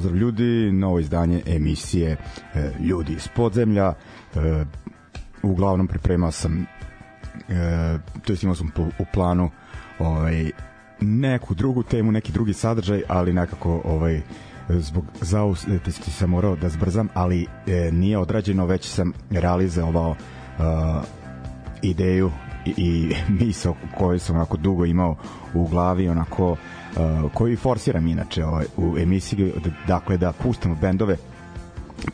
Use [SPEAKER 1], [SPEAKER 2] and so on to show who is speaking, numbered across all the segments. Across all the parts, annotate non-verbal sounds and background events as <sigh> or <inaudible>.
[SPEAKER 1] Pozdrav ljudi, novo izdanje emisije e, Ljudi iz podzemlja. E, uglavnom pripremao sam e, to jest imao sam u planu ovaj, neku drugu temu, neki drugi sadržaj, ali nekako ovaj, zbog zaustetosti sam morao da zbrzam, ali nije odrađeno, već sam realizovao ideju i, i <laughs> misao koju sam onako dugo imao u glavi, onako uh, koji forsiram inače ovaj, u emisiji, dakle da pustimo bendove,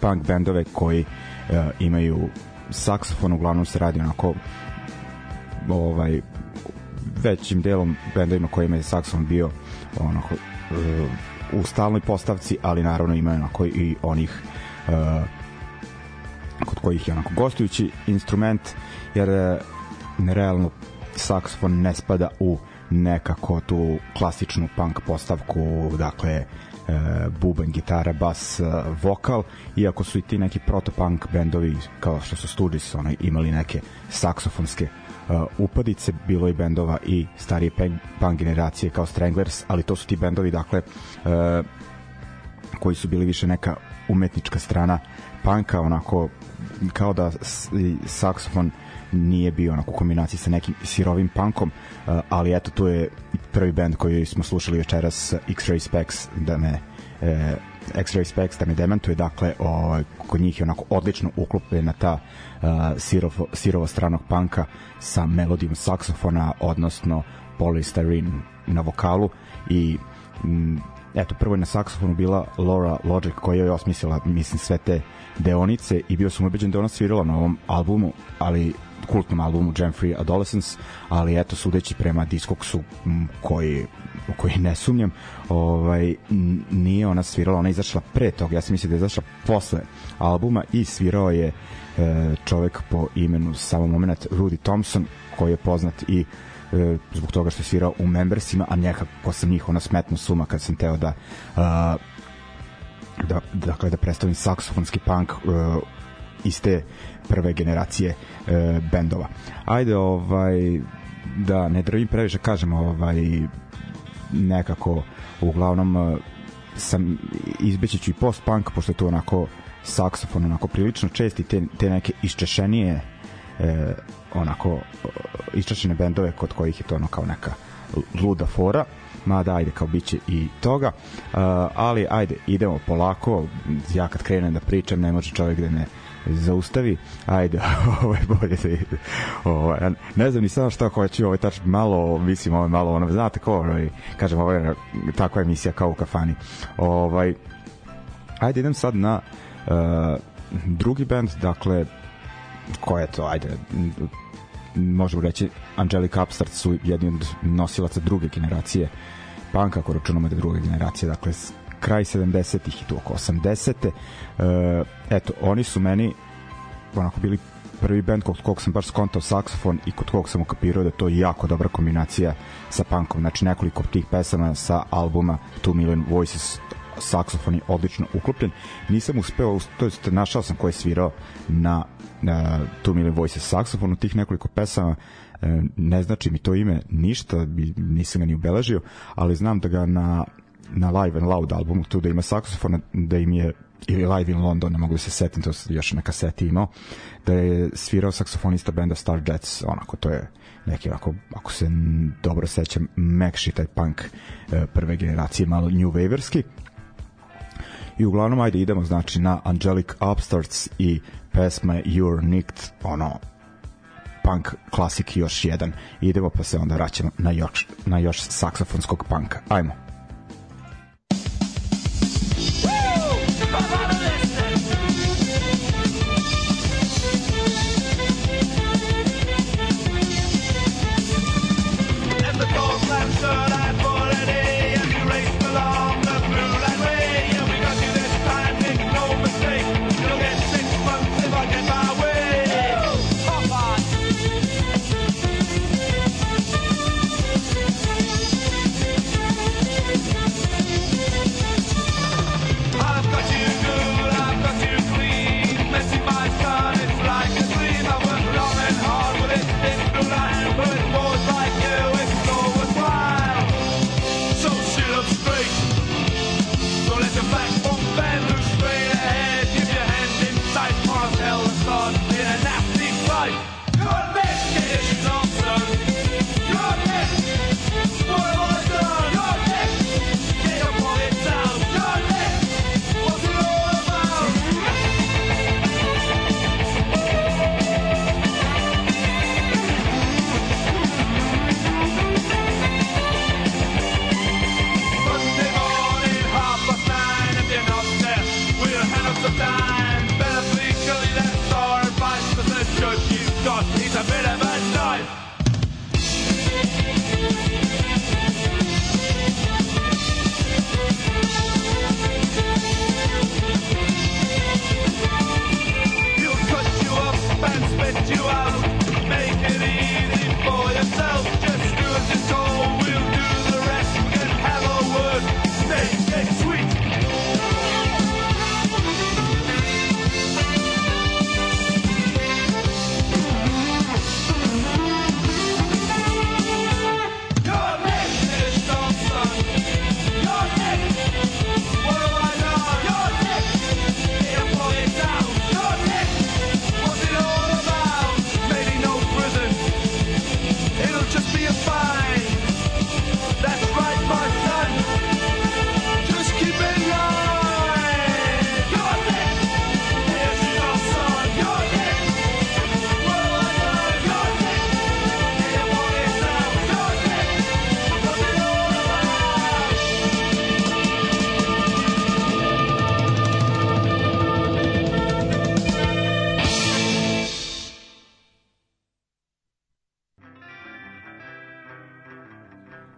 [SPEAKER 1] punk bendove koji uh, imaju saksofon, uglavnom se radi onako ovaj većim delom bendovima kojima je saksofon bio onako uh, u stalnoj postavci, ali naravno imaju onako i onih uh, kod kojih je onako gostujući instrument, jer uh, realno saksofon ne spada u nekako tu klasičnu punk postavku, dakle e, bubanj, gitara, bas, e, vokal, iako su i ti neki proto-punk bendovi kao što su Stooges onaj, imali neke saksofonske uh, upadice, bilo i bendova i starije punk generacije kao Stranglers, ali to su ti bendovi dakle uh, koji su bili više neka umetnička strana panka, onako kao da saksofon nije bio onako u kombinaciji sa nekim sirovim punkom, uh, ali eto tu je prvi band koji smo slušali večeras X-Ray Specs da me e, X-Ray Specs da me demantuje, dakle o, kod njih je onako odlično uklopljena ta uh, sirovo, sirovo stranog panka sa melodijom saksofona, odnosno polystyrene na vokalu. I m, eto, prvo je na saksofonu bila Laura Logic koja je osmislila, mislim, sve te deonice i bio sam ubeđen da ona svirala na ovom albumu, ali kultnom albumu Jam Free Adolescence, ali eto sudeći prema Discogsu koji koji ne sumnjam, ovaj nije ona svirala, ona je izašla pre toga, ja sam mislio da je izašla posle albuma i svirao je e, čovek po imenu samo moment Rudy Thompson koji je poznat i e, zbog toga što je svirao u Membersima, a nekako sam njih ona smetno suma kad sam teo da uh, da, dakle, da predstavim saksofonski punk uh, iz te prve generacije uh, bendova. Ajde, ovaj, da ne drvim previše, kažem, ovaj, nekako uglavnom uh, sam izbeći ću i post-punk, pošto je to onako saksofon onako prilično česti te, te neke iščešenije e, onako iščešene bendove kod kojih je to ono kao neka luda fora. Mada ajde kao biće i toga. Uh, ali ajde idemo polako. Ja kad krenem da pričam ne može čovjek da me zaustavi. Ajde <laughs> ovo je bolje da ide ovo, ne znam ni sada šta hoću ovo je tač malo mislim ovo je malo ono znate ko ovaj, kažem ovo je takva emisija kao u kafani. Ovaj ajde idem sad na uh, drugi band dakle ko je to ajde možemo reći Angelic Upstart su jedni od nosilaca druge generacije panka, ako računamo da druga generacija, dakle kraj 70-ih i tu oko 80. te Uh, eto, oni su meni onako bili prvi band kod kog sam baš skontao saksofon i kod kog sam ukapirao da je to jako dobra kombinacija sa punkom. Znači nekoliko tih pesama sa albuma Two Million Voices saksofon je odlično uklopljen. Nisam uspeo, to jest našao sam ko je svirao na, na Two Million Voices saksofonu tih nekoliko pesama E, ne znači mi to ime ništa, nisam ga ni ubeležio, ali znam da ga na, na Live and Loud albumu tu da ima saksofon, da im je ili Live in London, ne mogu da se setim, to još na kaseti imao, da je svirao saksofonista benda Star Jets, onako, to je neki, ako, ako se dobro sećam, mekši taj punk e, prve generacije, malo new waverski. I uglavnom, ajde, idemo, znači, na Angelic Upstarts i pesma You're Nicked, ono, punk klasik još jedan. Idemo pa se onda vraćamo na još, na još saksofonskog punka. Ajmo.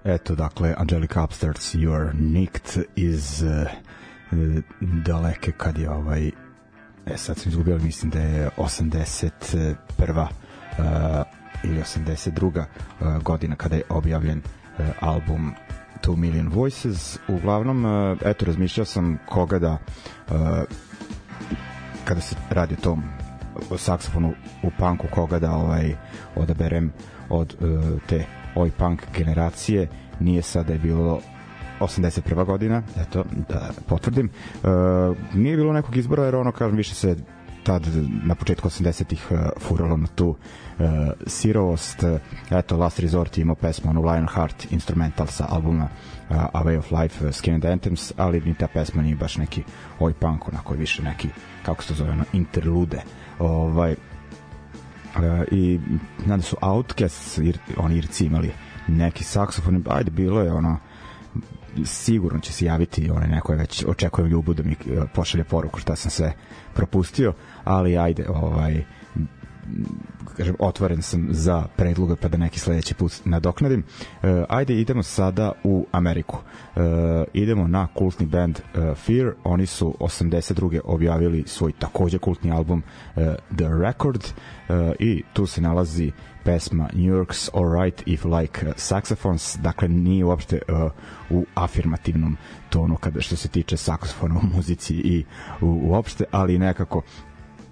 [SPEAKER 1] Eto, dakle, Angelica Upstarts, You're Nicked iz uh, daleke kad je ovaj e, sad sam izgubio, mislim da je 81. Uh, ili 82. Uh, godina kada je objavljen uh, album Two Million Voices. Uglavnom, uh, eto, razmišljao sam koga da uh, kada se radi o tom saksofonu u punku koga da ovaj odaberem od uh, te oj punk generacije nije sada da je bilo 81. godina, eto, da potvrdim. Uh, nije bilo nekog izbora, jer ono, kažem, više se tad na početku 80-ih uh, furalo na tu uh, sirovost. Eto, Last Resort je imao pesmu onu Lionheart instrumental sa albuma uh, A Way of Life, uh, Skin and Anthems, ali ni ta pesma nije baš neki oj punk, onako više neki, kako se to zove, ono, interlude. Ovaj, uh, i nada su Outcasts, ir, oni Irci imali neki saksofon, ajde, bilo je ono, sigurno će se javiti onaj neko je već očekuje ljubu da mi e, pošalje poruku šta sam sve propustio, ali ajde, ovaj kažem, otvoren sam za predloge pa da neki sledeći put nadoknadim. Uh, ajde, idemo sada u Ameriku. Uh, idemo na kultni band uh, Fear. Oni su 82. objavili svoj takođe kultni album uh, The Record uh, i tu se nalazi pesma New York's Alright If Like Saxophones, dakle nije uopšte uh, u afirmativnom tonu kada što se tiče saksofona u muzici i u, uopšte, ali nekako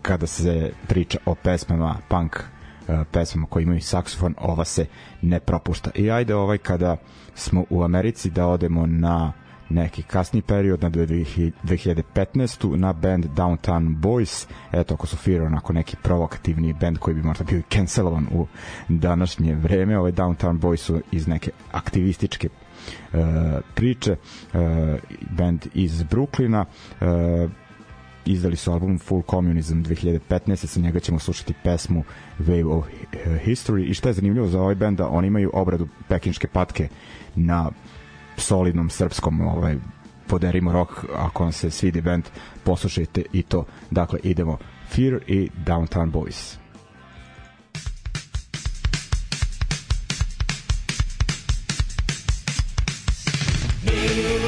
[SPEAKER 1] kada se priča o pesmama punk uh, pesmama koji imaju saksofon, ova se ne propušta. I ajde ovaj kada smo u Americi da odemo na neki kasni period na 2015. na band Downtown Boys eto ako su Fear onako neki provokativni band koji bi možda bio cancelovan u današnje vreme ovaj Downtown Boys su iz neke aktivističke uh, priče uh, band iz Brooklyna uh, izdali su album Full Communism 2015. Sa njega ćemo slušati pesmu Wave of eh, History. I što je zanimljivo za ovaj benda, da oni imaju obradu pekinške patke na solidnom srpskom ovaj, poderimo rock. Ako vam se svidi band, poslušajte i to. Dakle, idemo Fear i Downtown Boys. Fear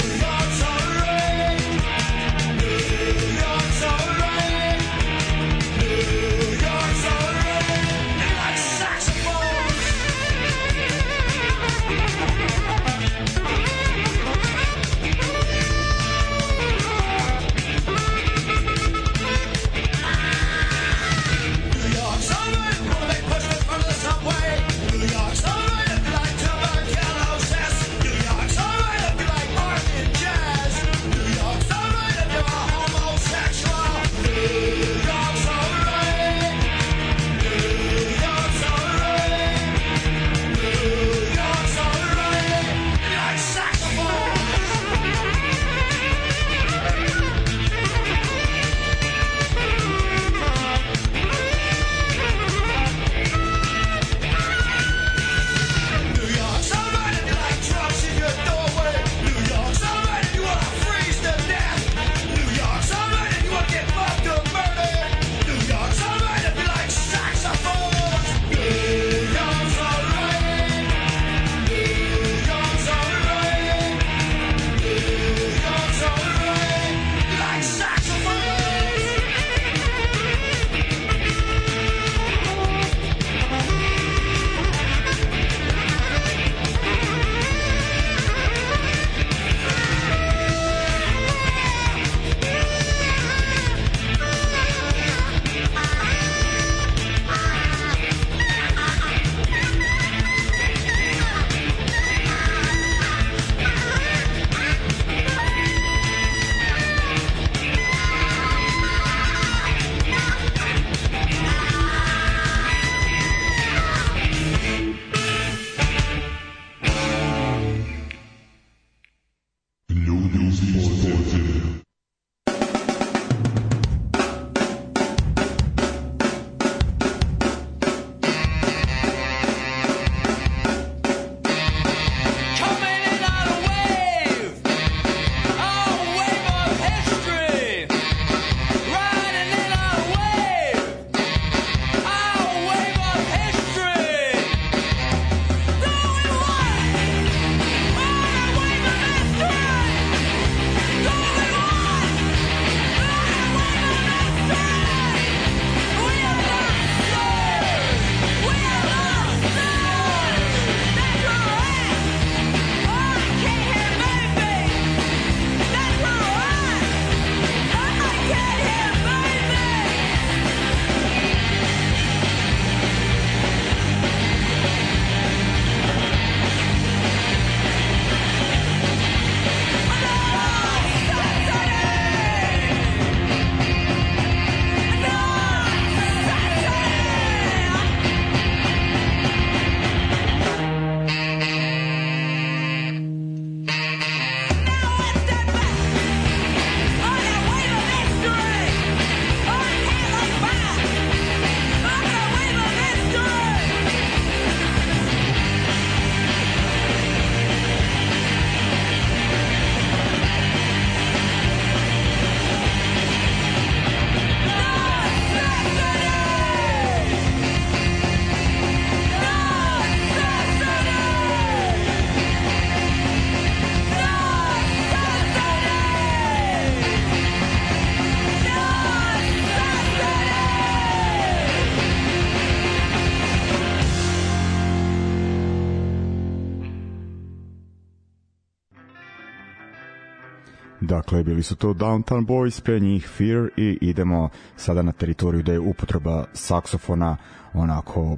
[SPEAKER 1] bili su to Downtown Boys, pre njih Fear i idemo sada na teritoriju gde je upotreba saksofona onako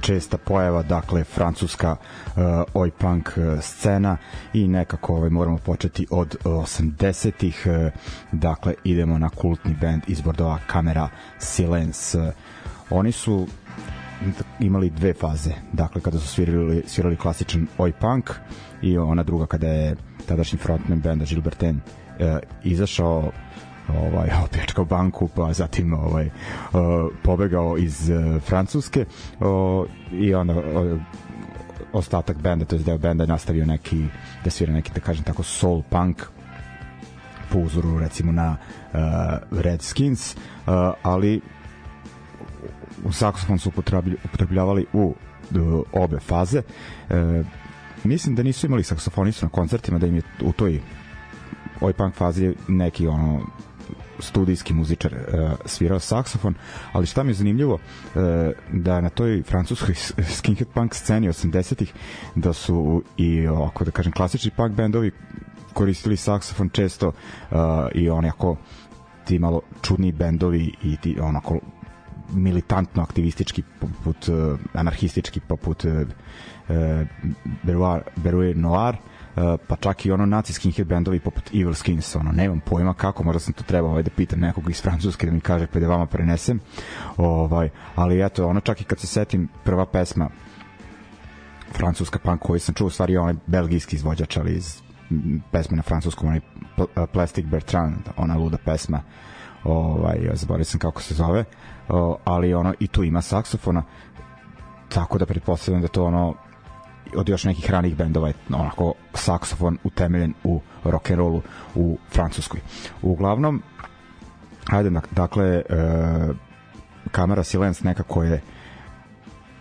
[SPEAKER 1] česta pojava, dakle francuska uh, oj punk uh, scena i nekako ovaj, moramo početi od 80-ih uh, dakle idemo na kultni band iz Bordova Kamera Silence. Uh, oni su imali dve faze dakle kada su svirali, svirali klasičan oj punk i ona druga kada je tadašnji frontman benda Gilberten uh, izašao ovaj <laughs> opljačkao banku pa zatim ovaj uh, pobegao iz uh, Francuske i onda ostatak benda, to je deo benda nastavio neki, da svira neki, da kažem tako, soul punk po uzoru recimo na uh, Redskins, uh, ali u saksofon su upotrebljavali u uh, obe faze. Uh, mislim da nisu imali saksofonistu na koncertima, da im je u toj oj punk fazi neki ono studijski muzičar uh, svirao saksofon, ali šta mi je zanimljivo uh, da na toj francuskoj skinhead punk sceni 80-ih da su i ovako da kažem klasični punk bendovi koristili saksofon često uh, i oni ako ti malo čudni bendovi i ti onako militantno aktivistički poput uh, anarhistički poput uh, Beruar, Beruar Noir Uh, pa čak i ono naci skinhead bendovi poput Evil Skins, ono, nemam pojma kako, možda sam to trebao ovaj, da pitam nekog iz Francuske da mi kaže pa da vama prenesem, ovaj, ali eto, ono čak i kad se setim prva pesma francuska punk koju sam čuo, stvari onaj belgijski izvođač, ali iz pesme na francuskom, onaj uh, Plastic Bertrand, ona luda pesma, ovaj, zaboravio sam kako se zove, uh, ali ono, i tu ima saksofona, tako da pretpostavljam da to ono od još nekih ranih bendova je onako saksofon utemeljen u rock and rollu u Francuskoj. Uglavnom, ajde, dakle, e, Kamera Silence nekako je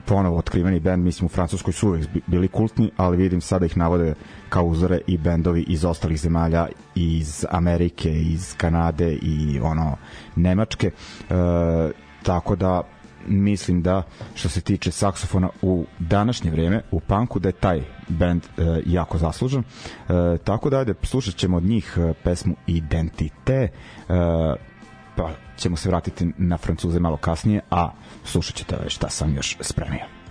[SPEAKER 1] ponovo otkriveni bend, mislim u Francuskoj su uvek bili kultni, ali vidim sada ih navode kao uzore i bendovi iz ostalih zemalja, iz Amerike, iz Kanade i ono Nemačke. E, tako da mislim da što se tiče saksofona u današnje vreme u punku da je taj band e, jako zaslužen e, tako da ajde slušat ćemo od njih e, pesmu Identite. E, pa ćemo se vratiti na Francuze malo kasnije a slušat ćete šta sam još spremio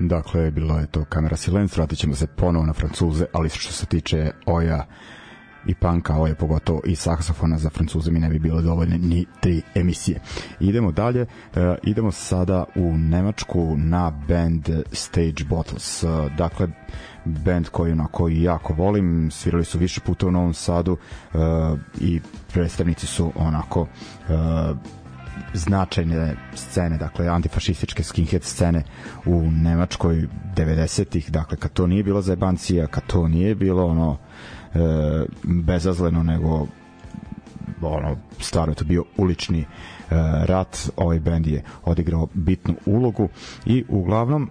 [SPEAKER 1] Dakle, bilo je to kamera silence, vratit ćemo se ponovo na francuze, ali što se tiče Oja i panka, Oja pogotovo i saksofona za francuze mi ne bi bilo dovoljne ni tri emisije. Idemo dalje, uh, idemo sada u Nemačku na band Stage Bottles. Uh, dakle, band koji onako jako volim, svirali su više puta u Novom Sadu uh, i predstavnici su onako uh, značajne scene, dakle antifašističke skinhead scene u Nemačkoj 90-ih, dakle kad to nije bilo zajebancija, kad to nije bilo ono e, bezazleno, nego ono, stvarno to bio ulični e, rat, ovaj bend je odigrao bitnu ulogu i uglavnom e,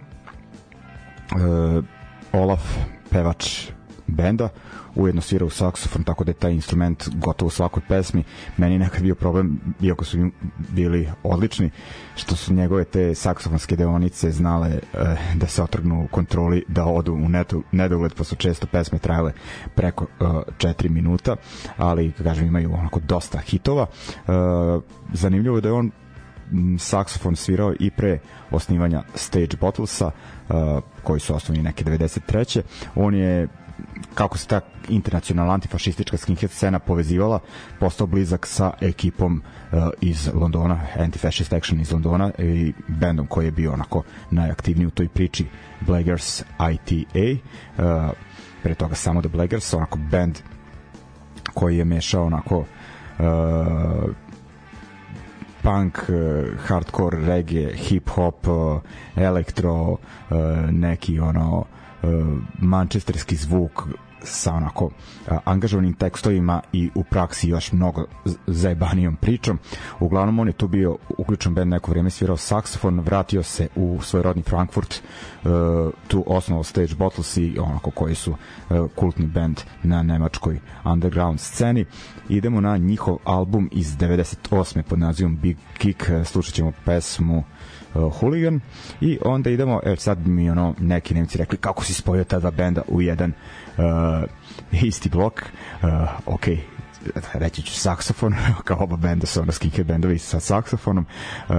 [SPEAKER 1] Olaf, pevač benda, ujedno svira u saksofon, tako da je taj instrument gotovo u svakoj pesmi. Meni nekad bio problem, iako su bili odlični, što su njegove te saksofonske deonice znale eh, da se otrgnu u kontroli, da odu u netu, nedogled, pa su često pesme trajale preko eh, 4 minuta, ali, kažem, imaju onako dosta hitova. Eh, zanimljivo je da je on saksofon svirao i pre osnivanja Stage Bottlesa uh, koji su osnovni neke 93. On je kako se ta internacionalna antifašistička skinhead scena povezivala, postao blizak sa ekipom uh, iz Londona, Anti-Fascist Action iz Londona i bendom koji je bio onako najaktivniji u toj priči, Blaggers ITA. Uh, pre toga samo The Blaggers, onako band koji je mešao onako uh, punk, uh, hardcore, reggae, hip hop, uh, elektro, uh, neki ono mančesterski zvuk sa onako angažovanim tekstovima i u praksi još mnogo zajebanijom pričom. Uglavnom on je tu bio uključen band neko vreme svirao saksofon, vratio se u svoj rodni Frankfurt, uh, tu osnovao Stage Bottles i onako koji su kultni band na nemačkoj underground sceni. Idemo na njihov album iz 98. pod nazivom Big Kick, slušat ćemo pesmu uh, uh, Hooligan i onda idemo, evo sad mi ono neki Nemci rekli kako si spojio ta dva benda u jedan uh, isti blok? Uh, ok, reći ću saksofon, <laughs> kao oba benda su ono skinhead bendovi sa saksofonom. Uh,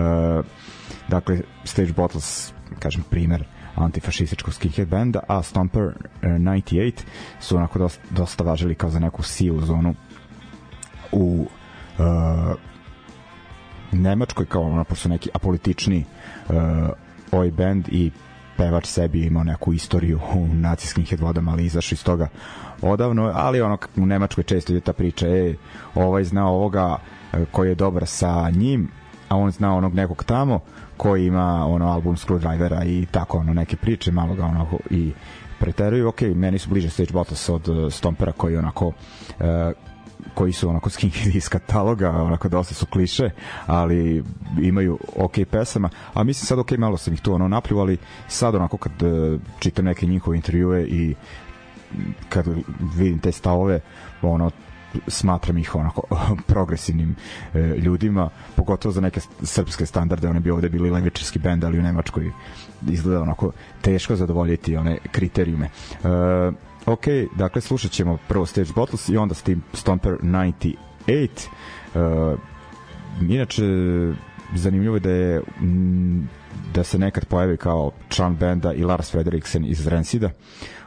[SPEAKER 1] dakle Stage Bottles kažem primer antifašističkog skinhead benda, a Stomper uh, 98 su onako dosta, dosta važili kao za neku silu zonu u uh, Nemačkoj kao ono, pošto neki apolitični uh, ovaj band i pevač sebi imao neku istoriju u nacijskim headvodama, ali izašao iz toga odavno, ali ono u Nemačkoj često ide ta priča, e, ovaj zna ovoga e, koji je dobar sa njim, a on zna onog nekog tamo koji ima ono album Screwdrivera i tako ono neke priče, malo ga onako i preteruju, ok, meni su bliže Stage Bottles od uh, Stompera koji onako uh, koji su onako skinhead iz kataloga, onako dosta su kliše, ali imaju ok pesama, a mislim sad ok, malo sam ih tu ono napljivo, ali sad onako kad uh, čitam neke njihove intervjue i kad vidim te stavove, ono, smatram ih onako <laughs> progresivnim e, ljudima, pogotovo za neke srpske standarde, one bi ovde bili levičarski bend, ali u Nemačkoj izgleda onako teško zadovoljiti one kriterijume. E, ok, dakle slušat ćemo prvo Stage Bottles i onda Steam Stomper 98 uh, inače zanimljivo je da je m, da se nekad pojavi kao član benda i Lars Frederiksen iz Rensida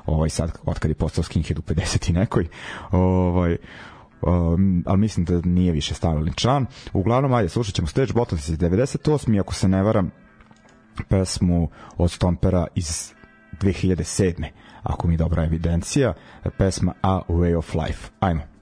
[SPEAKER 1] ovaj sad otkad je postao skinhead u 50 i nekoj ovaj um, ali mislim da nije više stalni član. Uglavnom ajde slušat ćemo Stage Bottles iz 98 ako se ne varam pesmu od Stompera iz 2007 ako mi dobra evidencija, pesma A Way of Life. Ajmo.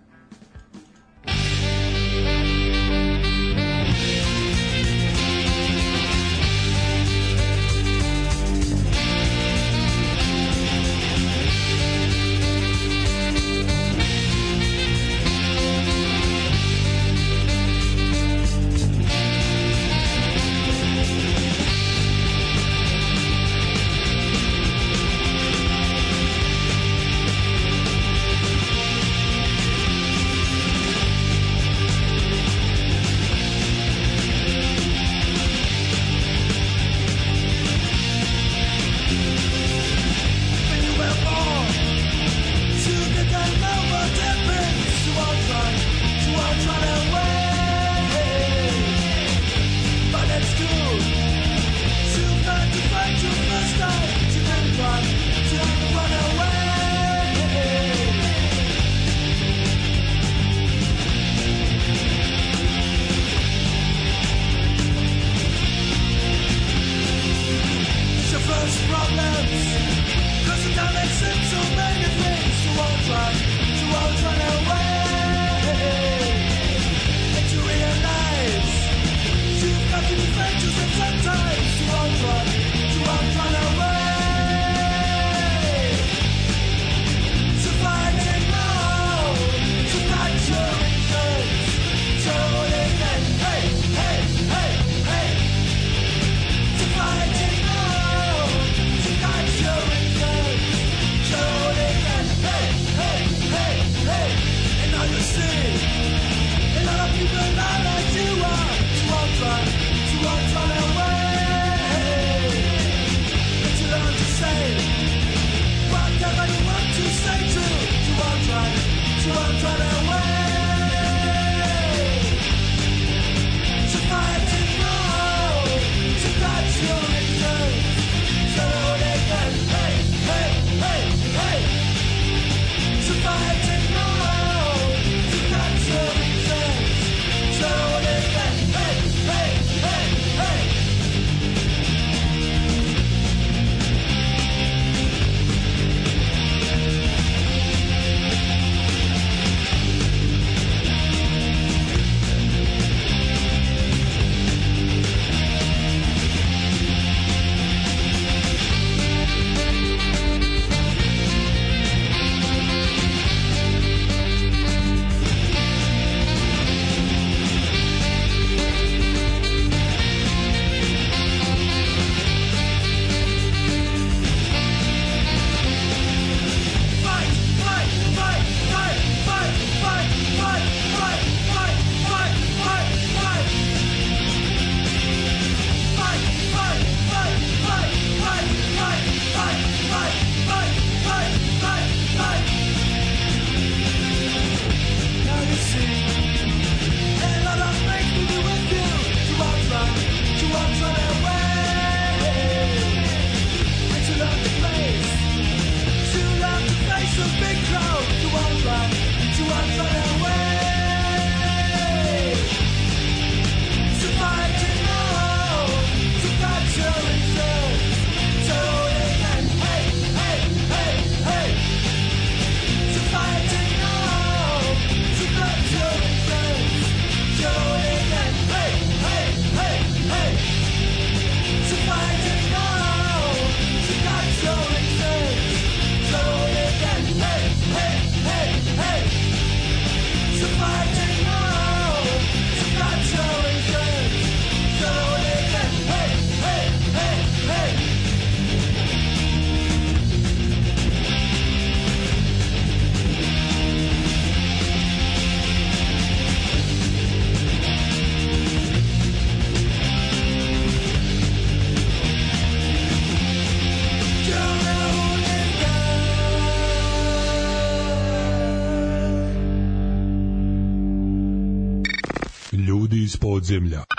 [SPEAKER 2] Iz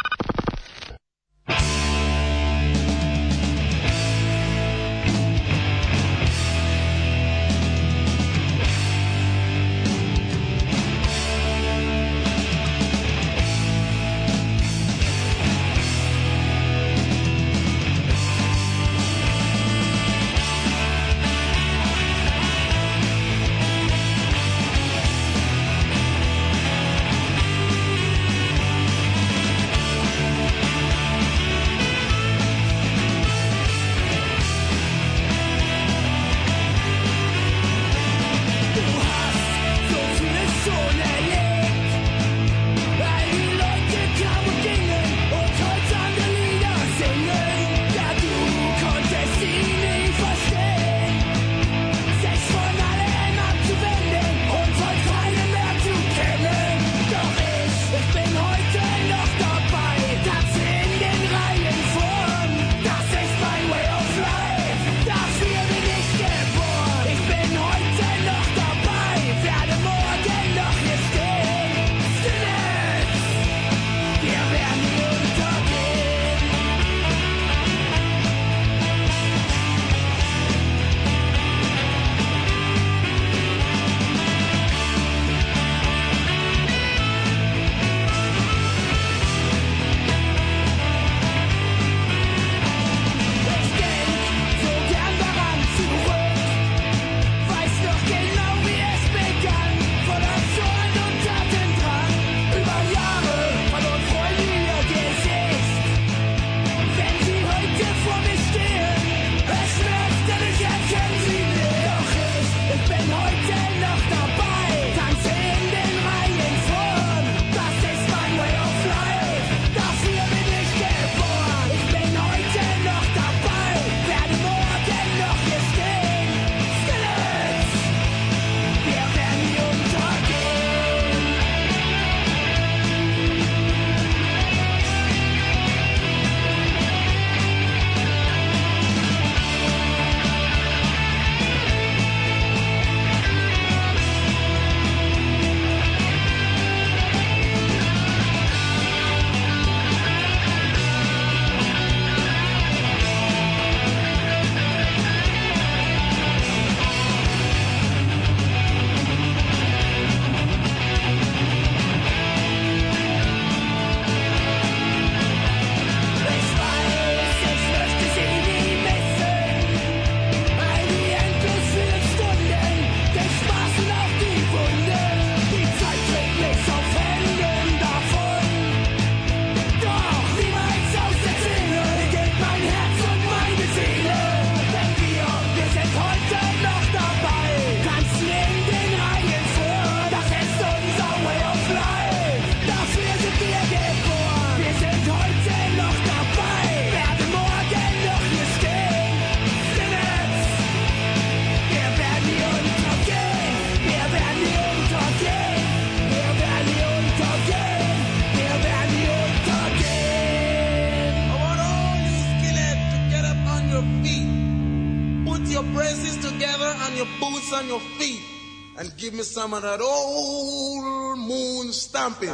[SPEAKER 3] of that old moon stamping.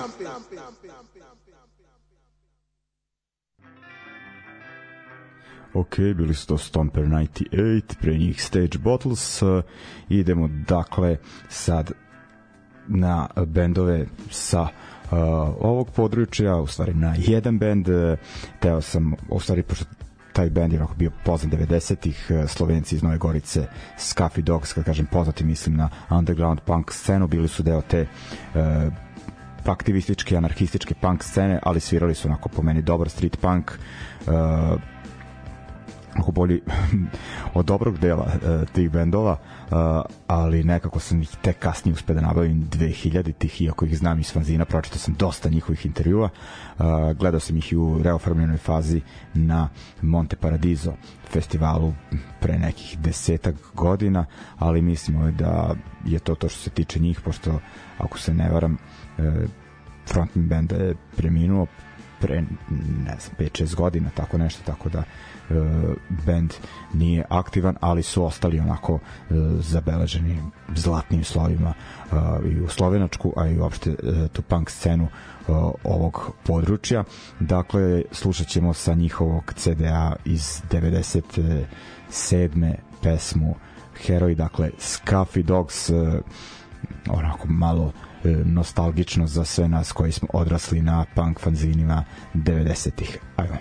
[SPEAKER 1] Ok, bili su to Stomper 98, pre njih Stage Bottles. Uh, idemo dakle sad na bendove sa uh, ovog područja, u stvari na jedan bend. Uh, teo sam, u stvari, pošto taj bend je bio poznat 90-ih, e, Slovenci iz Nove Gorice, Scuffy Dogs, kad kažem poznati, mislim na underground punk scenu, bili su deo te uh, aktivističke, anarhističke punk scene, ali svirali su onako po meni dobar street punk, uh, ako bolji <laughs> od dobrog dela uh, tih bendova, uh, ali nekako sam ih tek kasnije uspeo da nabavim 2000 tih, iako ih znam iz fanzina, pročitao sam dosta njihovih intervjua, uh, gledao sam ih i u reoformljenoj fazi na Monte Paradiso festivalu pre nekih desetak godina, ali mislim da je to to što se tiče njih, pošto ako se ne varam, uh, frontman benda je preminuo pre ne znam 5-6 godina tako nešto tako da uh, band nije aktivan ali su ostali onako uh, zabeleženi zlatnim slovima uh, i u slovenačku a i uopšte uh, tu punk scenu uh, ovog područja dakle slušat ćemo sa njihovog CDA iz 97. pesmu Heroj dakle Scuffy Dogs uh, onako malo e, nostalgično za sve nas koji smo odrasli na punk fanzinima 90-ih. Ajmo.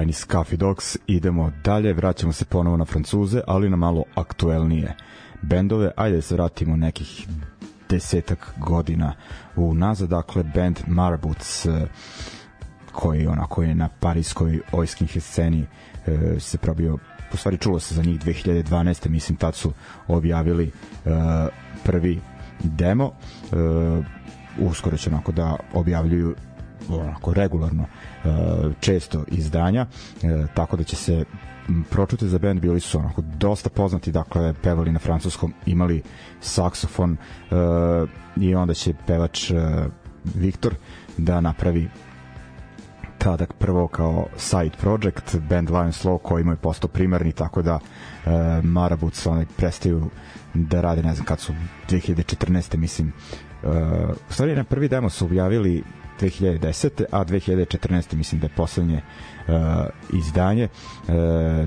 [SPEAKER 1] Sjajni Scuffy Dogs. Idemo dalje, vraćamo se ponovo na Francuze, ali na malo aktuelnije bendove. Ajde da se vratimo nekih desetak godina u nazad, dakle band Marabouts eh, koji onako je na parijskoj ojskinhe sceni e, se probio u stvari čulo se za njih 2012. mislim tad su objavili e, prvi demo uskoro će onako da objavljuju onako regularno često izdanja e, tako da će se pročute za band bili su onako dosta poznati dakle pevali na francuskom imali saksofon e, i onda će pevač Viktor da napravi tada prvo kao side project band Lion Slow koji mu je postao primarni tako da e, Marabuts onaj prestaju da rade ne znam kad su 2014. mislim e, u stvari na prvi demo su objavili 2010. a 2014. mislim da je poslednje uh, izdanje uh,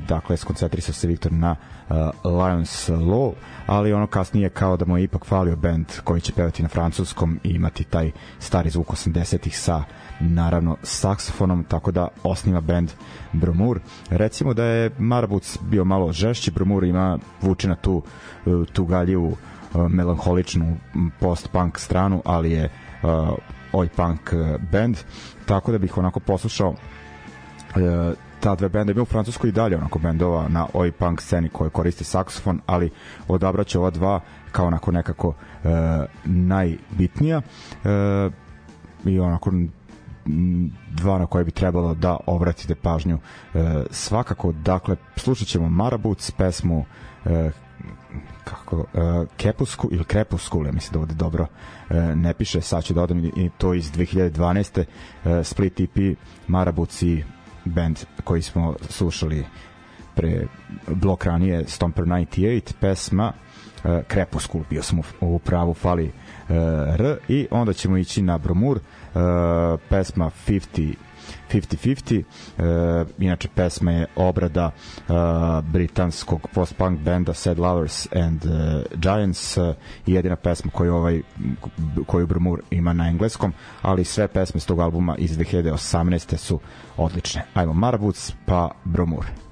[SPEAKER 1] dakle skoncentrisao se Viktor na uh, Lions Law ali ono kasnije kao da mu je ipak falio band koji će pevati na francuskom i imati taj stari zvuk 80-ih sa naravno saksofonom, tako da osniva band Bromur. Recimo da je Marabuc bio malo žešći, Bromur ima vuče na tu, uh, tu galjivu uh, melanholičnu post-punk stranu, ali je uh, oj punk uh, band, tako da bih onako poslušao uh, ta dve benda ima u Francuskoj i dalje onako bendova na oj punk sceni koji koriste saksofon, ali odabraću ova dva kao onako nekako uh, najbitnija. Uh, i onako dva na koje bi trebalo da obratite pažnju uh, svakako. Dakle slušat ćemo Marabuts pesmu uh, kako uh, Kepusku ili Krepuskule, mislim da ovde dobro uh, ne piše, sad ću da odam i to iz 2012. Uh, Split EP Marabuci band koji smo slušali pre blok ranije Stomper 98 pesma uh, Krepuskul bio sam u, u pravu fali uh, R i onda ćemo ići na Bromur uh, pesma 50 50-50 uh, inače pesma je obrada uh, britanskog post-punk benda Sad Lovers and uh, Giants uh, jedina pesma koju ovaj koju Bromur ima na engleskom ali sve pesme s tog albuma iz 2018. su odlične ajmo Marbuts pa Bromur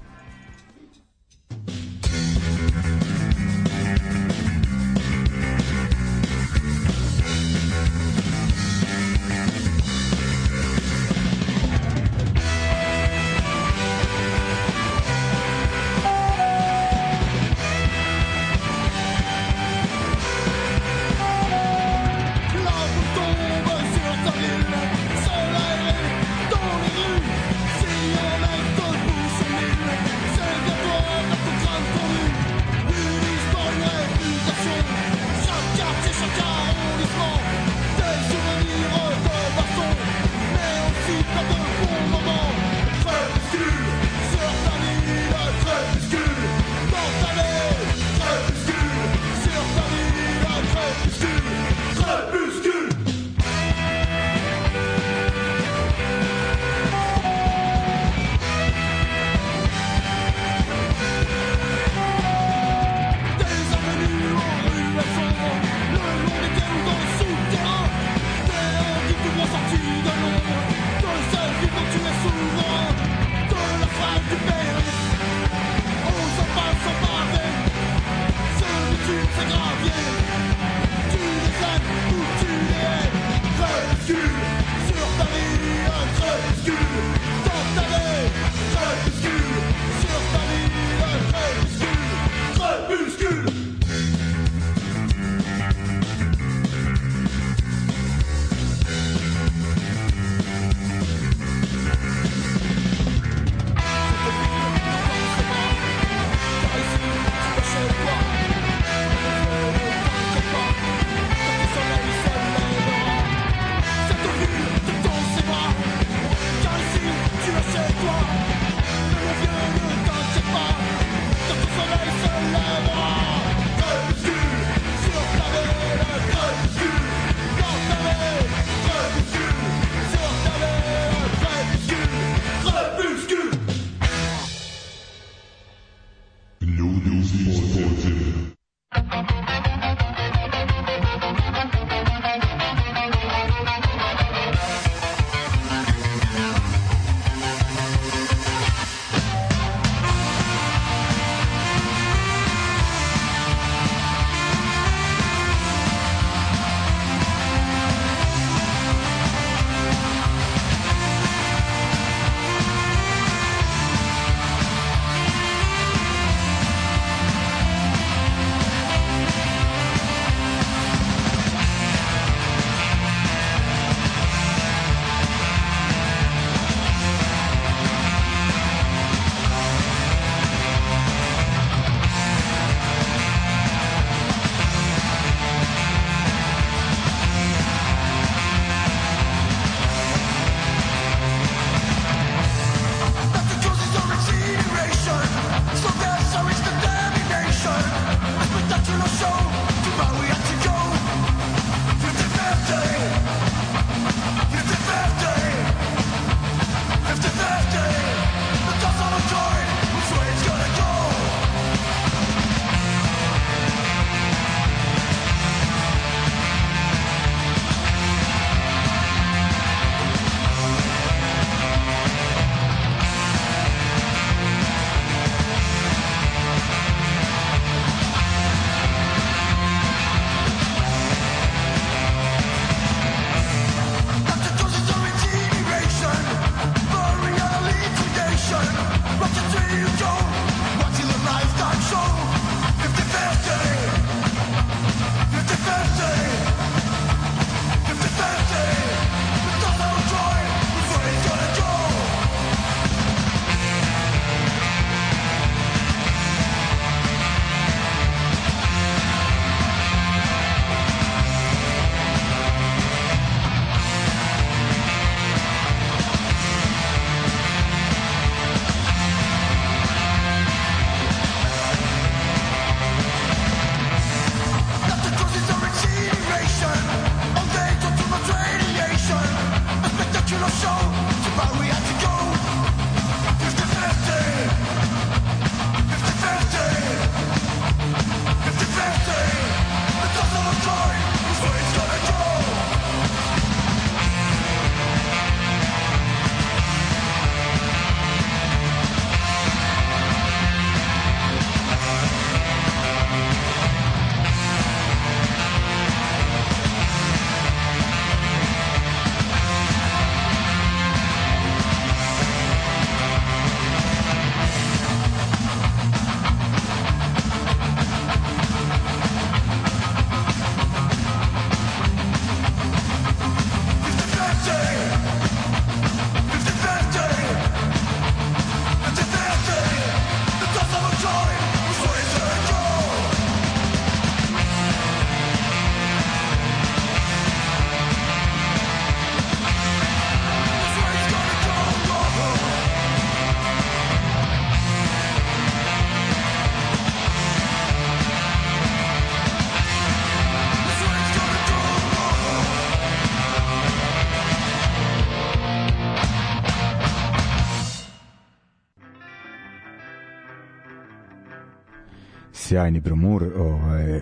[SPEAKER 1] sjajni Bromur, ovaj,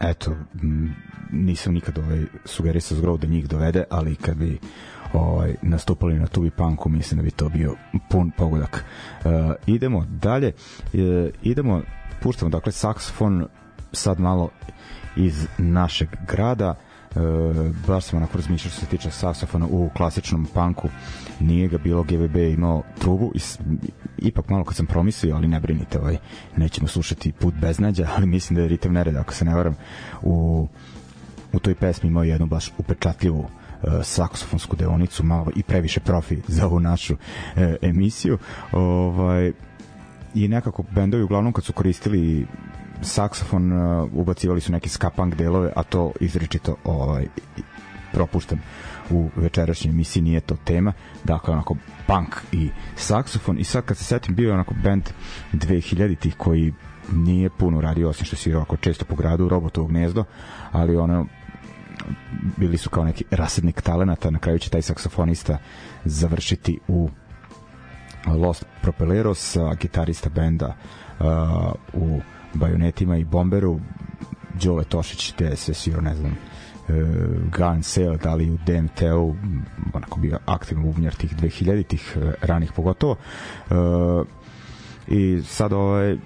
[SPEAKER 1] eto, nisam nikad ovaj, sugerisao zgrov da njih dovede, ali kad bi ovaj, nastupali na Tubi Punku, mislim da bi to bio pun pogodak. Uh, idemo dalje, uh, idemo, puštamo dakle saksofon sad malo iz našeg grada, e, baš sam onako razmišljao što se tiče saksofona u klasičnom punku nije ga bilo, GBB imao trubu i ipak malo kad sam promislio, ali ne brinite ovaj, nećemo slušati put beznađa, <laughs> ali mislim da je ritem nered, ako se ne varam u, u toj pesmi imao jednu baš upečatljivu uh, saksofonsku deonicu, malo i previše profi za ovu našu uh, emisiju. Ovaj, I nekako bendovi uglavnom kad su koristili saksofon uh, ubacivali su neki ska punk delove, a to izričito ovaj, propuštam u večerašnjoj emisiji nije to tema. Dakle onako punk i saksofon. I sad kad se setim bio onako band 2000-ih koji nije puno radio osim što si ovako često po gradu robotovo gnezdo ali ono bili su kao neki rasednik talenata na kraju će taj saksofonista završiti u Lost Propeleros gitarista benda uh, u Bajonetima i Bomberu. Đole Tošić te se sviro ne znam uh, Gun Sale, da li u DMT-u onako bio aktivno bubnjar tih 2000-ih uh, ranih pogotovo. Uh, i sad ovaj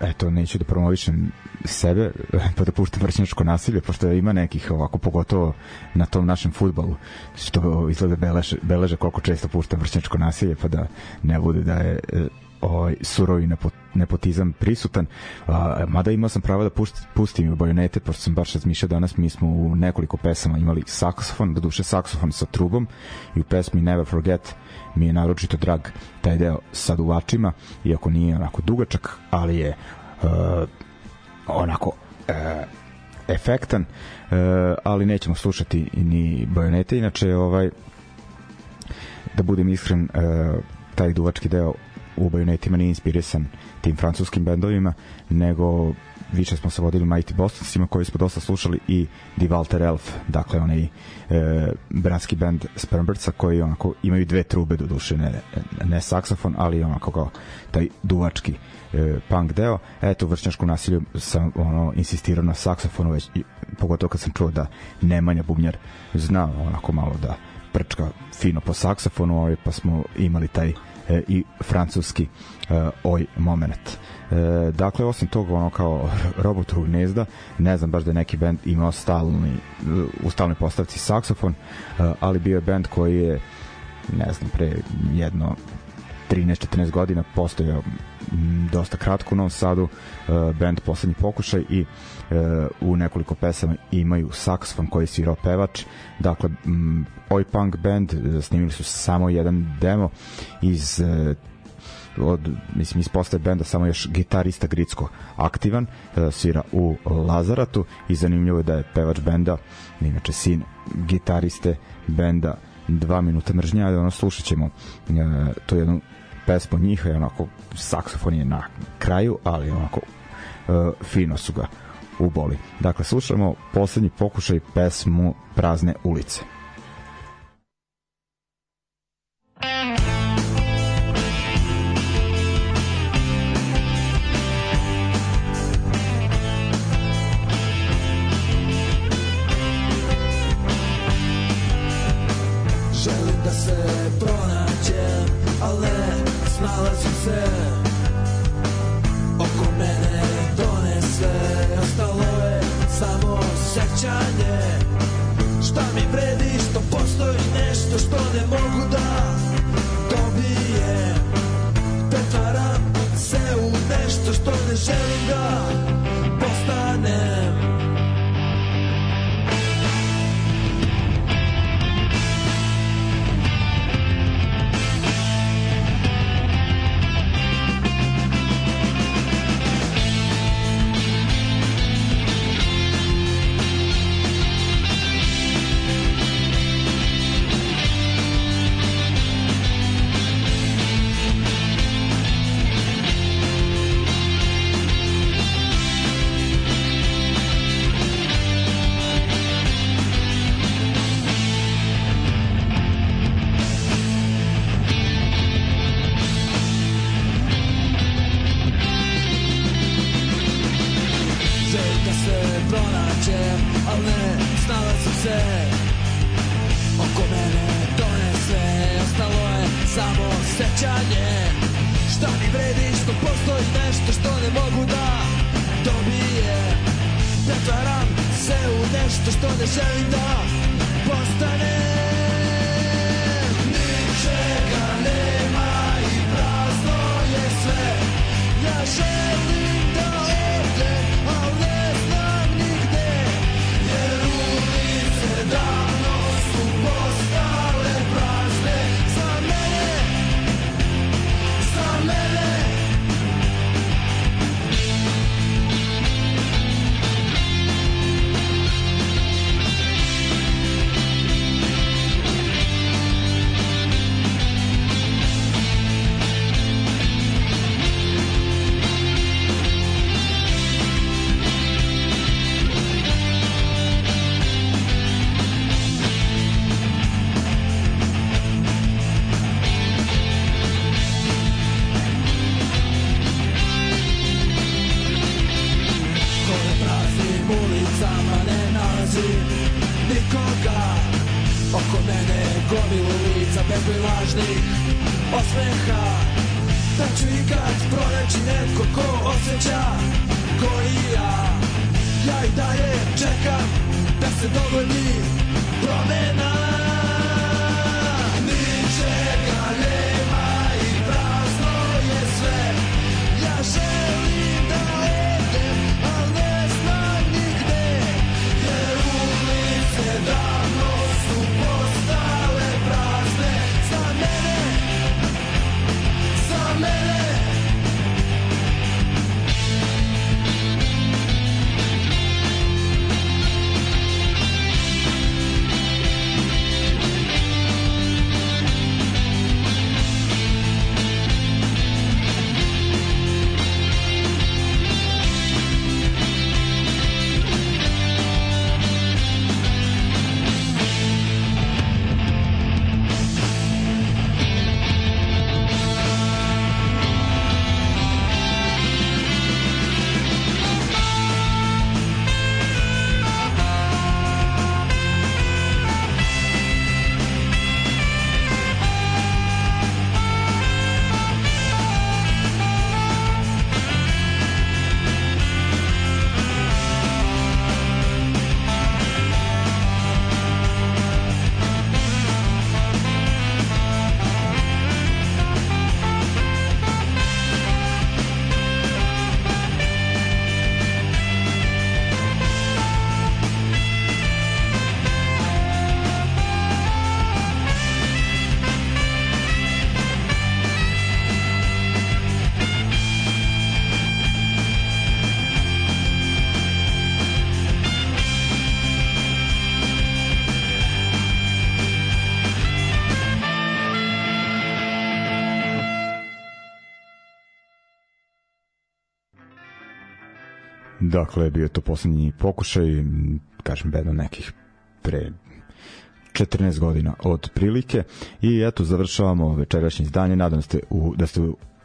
[SPEAKER 1] eto, neću da promovišem sebe, <laughs> pa da puštam vršnjačko nasilje, pošto ima nekih ovako, pogotovo na tom našem futbalu, što izgleda beleže, beleže koliko često puštam vršnjačko nasilje, pa da ne bude da je ovaj surovi nepotizam prisutan. A, mada imao sam pravo da pušti, pustim u bajonete, pošto sam baš razmišljao danas, mi smo u nekoliko pesama imali saksofon, da duše saksofon sa trubom i u pesmi Never Forget mi je naročito drag taj deo sa duvačima, iako nije onako dugačak, ali je uh, onako uh, efektan, uh, ali nećemo slušati ni bajonete, inače ovaj da budem iskren uh, taj duvački deo u bajonetima nije inspirisan tim francuskim bendovima, nego više smo se vodili Mighty Bostonsima koji smo dosta slušali i Die Walter Elf, dakle onaj e, bratski band Spermbirdsa koji onako imaju dve trube do duše, ne, ne saksofon, ali onako kao taj duvački e, punk deo. Eto, vršnjačku nasilju sam ono, insistirao na saksofonu, već, i, pogotovo kad sam čuo da Nemanja Bubnjar zna onako malo da prčka fino po saksofonu, ovaj, pa smo imali taj i francuski e, oj moment. E, dakle, osim toga, ono kao <laughs> robotu gnezda, ne znam baš da je neki band imao stalni, u stalnoj postavci saksofon, e, ali bio je band koji je ne znam, pre jedno 13-14 godina postojao dosta kratko u Novom Sadu uh, band Poslednji pokušaj i uh, u nekoliko pesama imaju saksofon koji je svirao pevač. Dakle um, oj punk band uh, snimili su samo jedan demo iz uh, od mislim iz postave benda samo još gitarista Gricko aktivan svira u Lazaratu i zanimljivo je da je pevač benda inače sin gitariste benda dva minuta mržnja, ono slušat ćemo uh, to jednu pesmu njih je onako saksofon je na kraju, ali onako uh, fino su ga u boli. Dakle, slušamo poslednji pokušaj pesmu Prazne ulice.
[SPEAKER 4] Želim da se pronađem, ali snalazim se obećanje Šta mi vredi što postoji nešto što ne mogu
[SPEAKER 1] Dakle, bio je to poslednji pokušaj, kažem, bedno nekih pre 14 godina od prilike i eto završavamo večerašnje izdanje. Nadam se u, da ste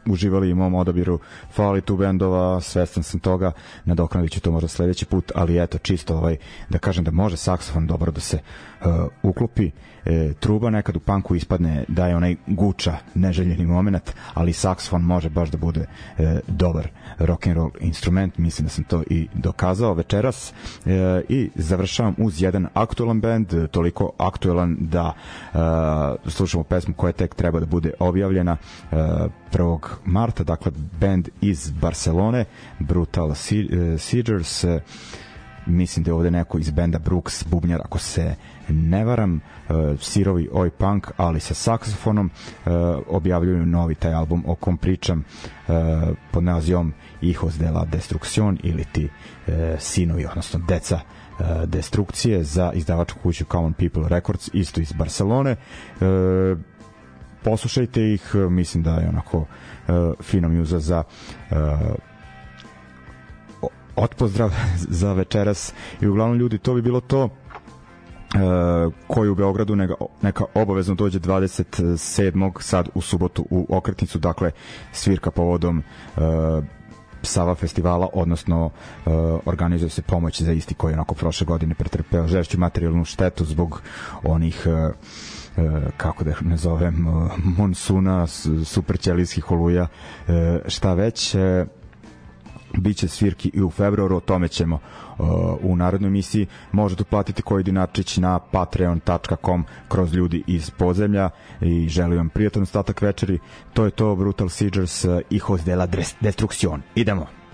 [SPEAKER 1] uživali u mom odabiru. Fali tu bendova, svestan sam toga. Nadoknadit ću to možda sledeći put ali eto čisto ovaj, da kažem da može saksofon dobro da se uh, uklopi e, truba nekad u panku ispadne da je onaj guča neželjeni moment ali saksofon može baš da bude e, dobar rock and roll instrument mislim da sam to i dokazao večeras e, i završavam uz jedan aktualan band toliko aktualan da e, slušamo pesmu koja tek treba da bude objavljena e, 1. marta dakle band iz Barcelone Brutal Seizures e, mislim da je ovde neko iz benda Brooks bubnjar ako se ne varam uh, sirovi oj punk ali sa saksofonom uh, objavljuju novi taj album o kom pričam uh, pod nazivom Hijos de la Destrucción ili ti sinovi odnosno deca destrukcije za izdavačku kuću Common People Records isto iz Barcelone. Poslušajte ih mislim da je onako fina muza za otpozdrav <laughs> za večeras i uglavnom ljudi to bi bilo to Uh, koji u Beogradu neka, neka obavezno dođe 27. sad u subotu u okretnicu, dakle svirka povodom uh,
[SPEAKER 3] Sava festivala, odnosno uh, organizuje se pomoć za isti koji onako prošle godine pretrpeo žešću materijalnu štetu zbog onih uh, kako da nazovem monsuna, super ćelijskih oluja šta već biće svirki i u februaru, o tome ćemo uh, u narodnoj emisiji. Možete platiti koji dinarčić na patreon.com kroz ljudi iz podzemlja i želim vam prijatan ostatak večeri. To je to Brutal Seizures, uh, Hijos de la. Idemo!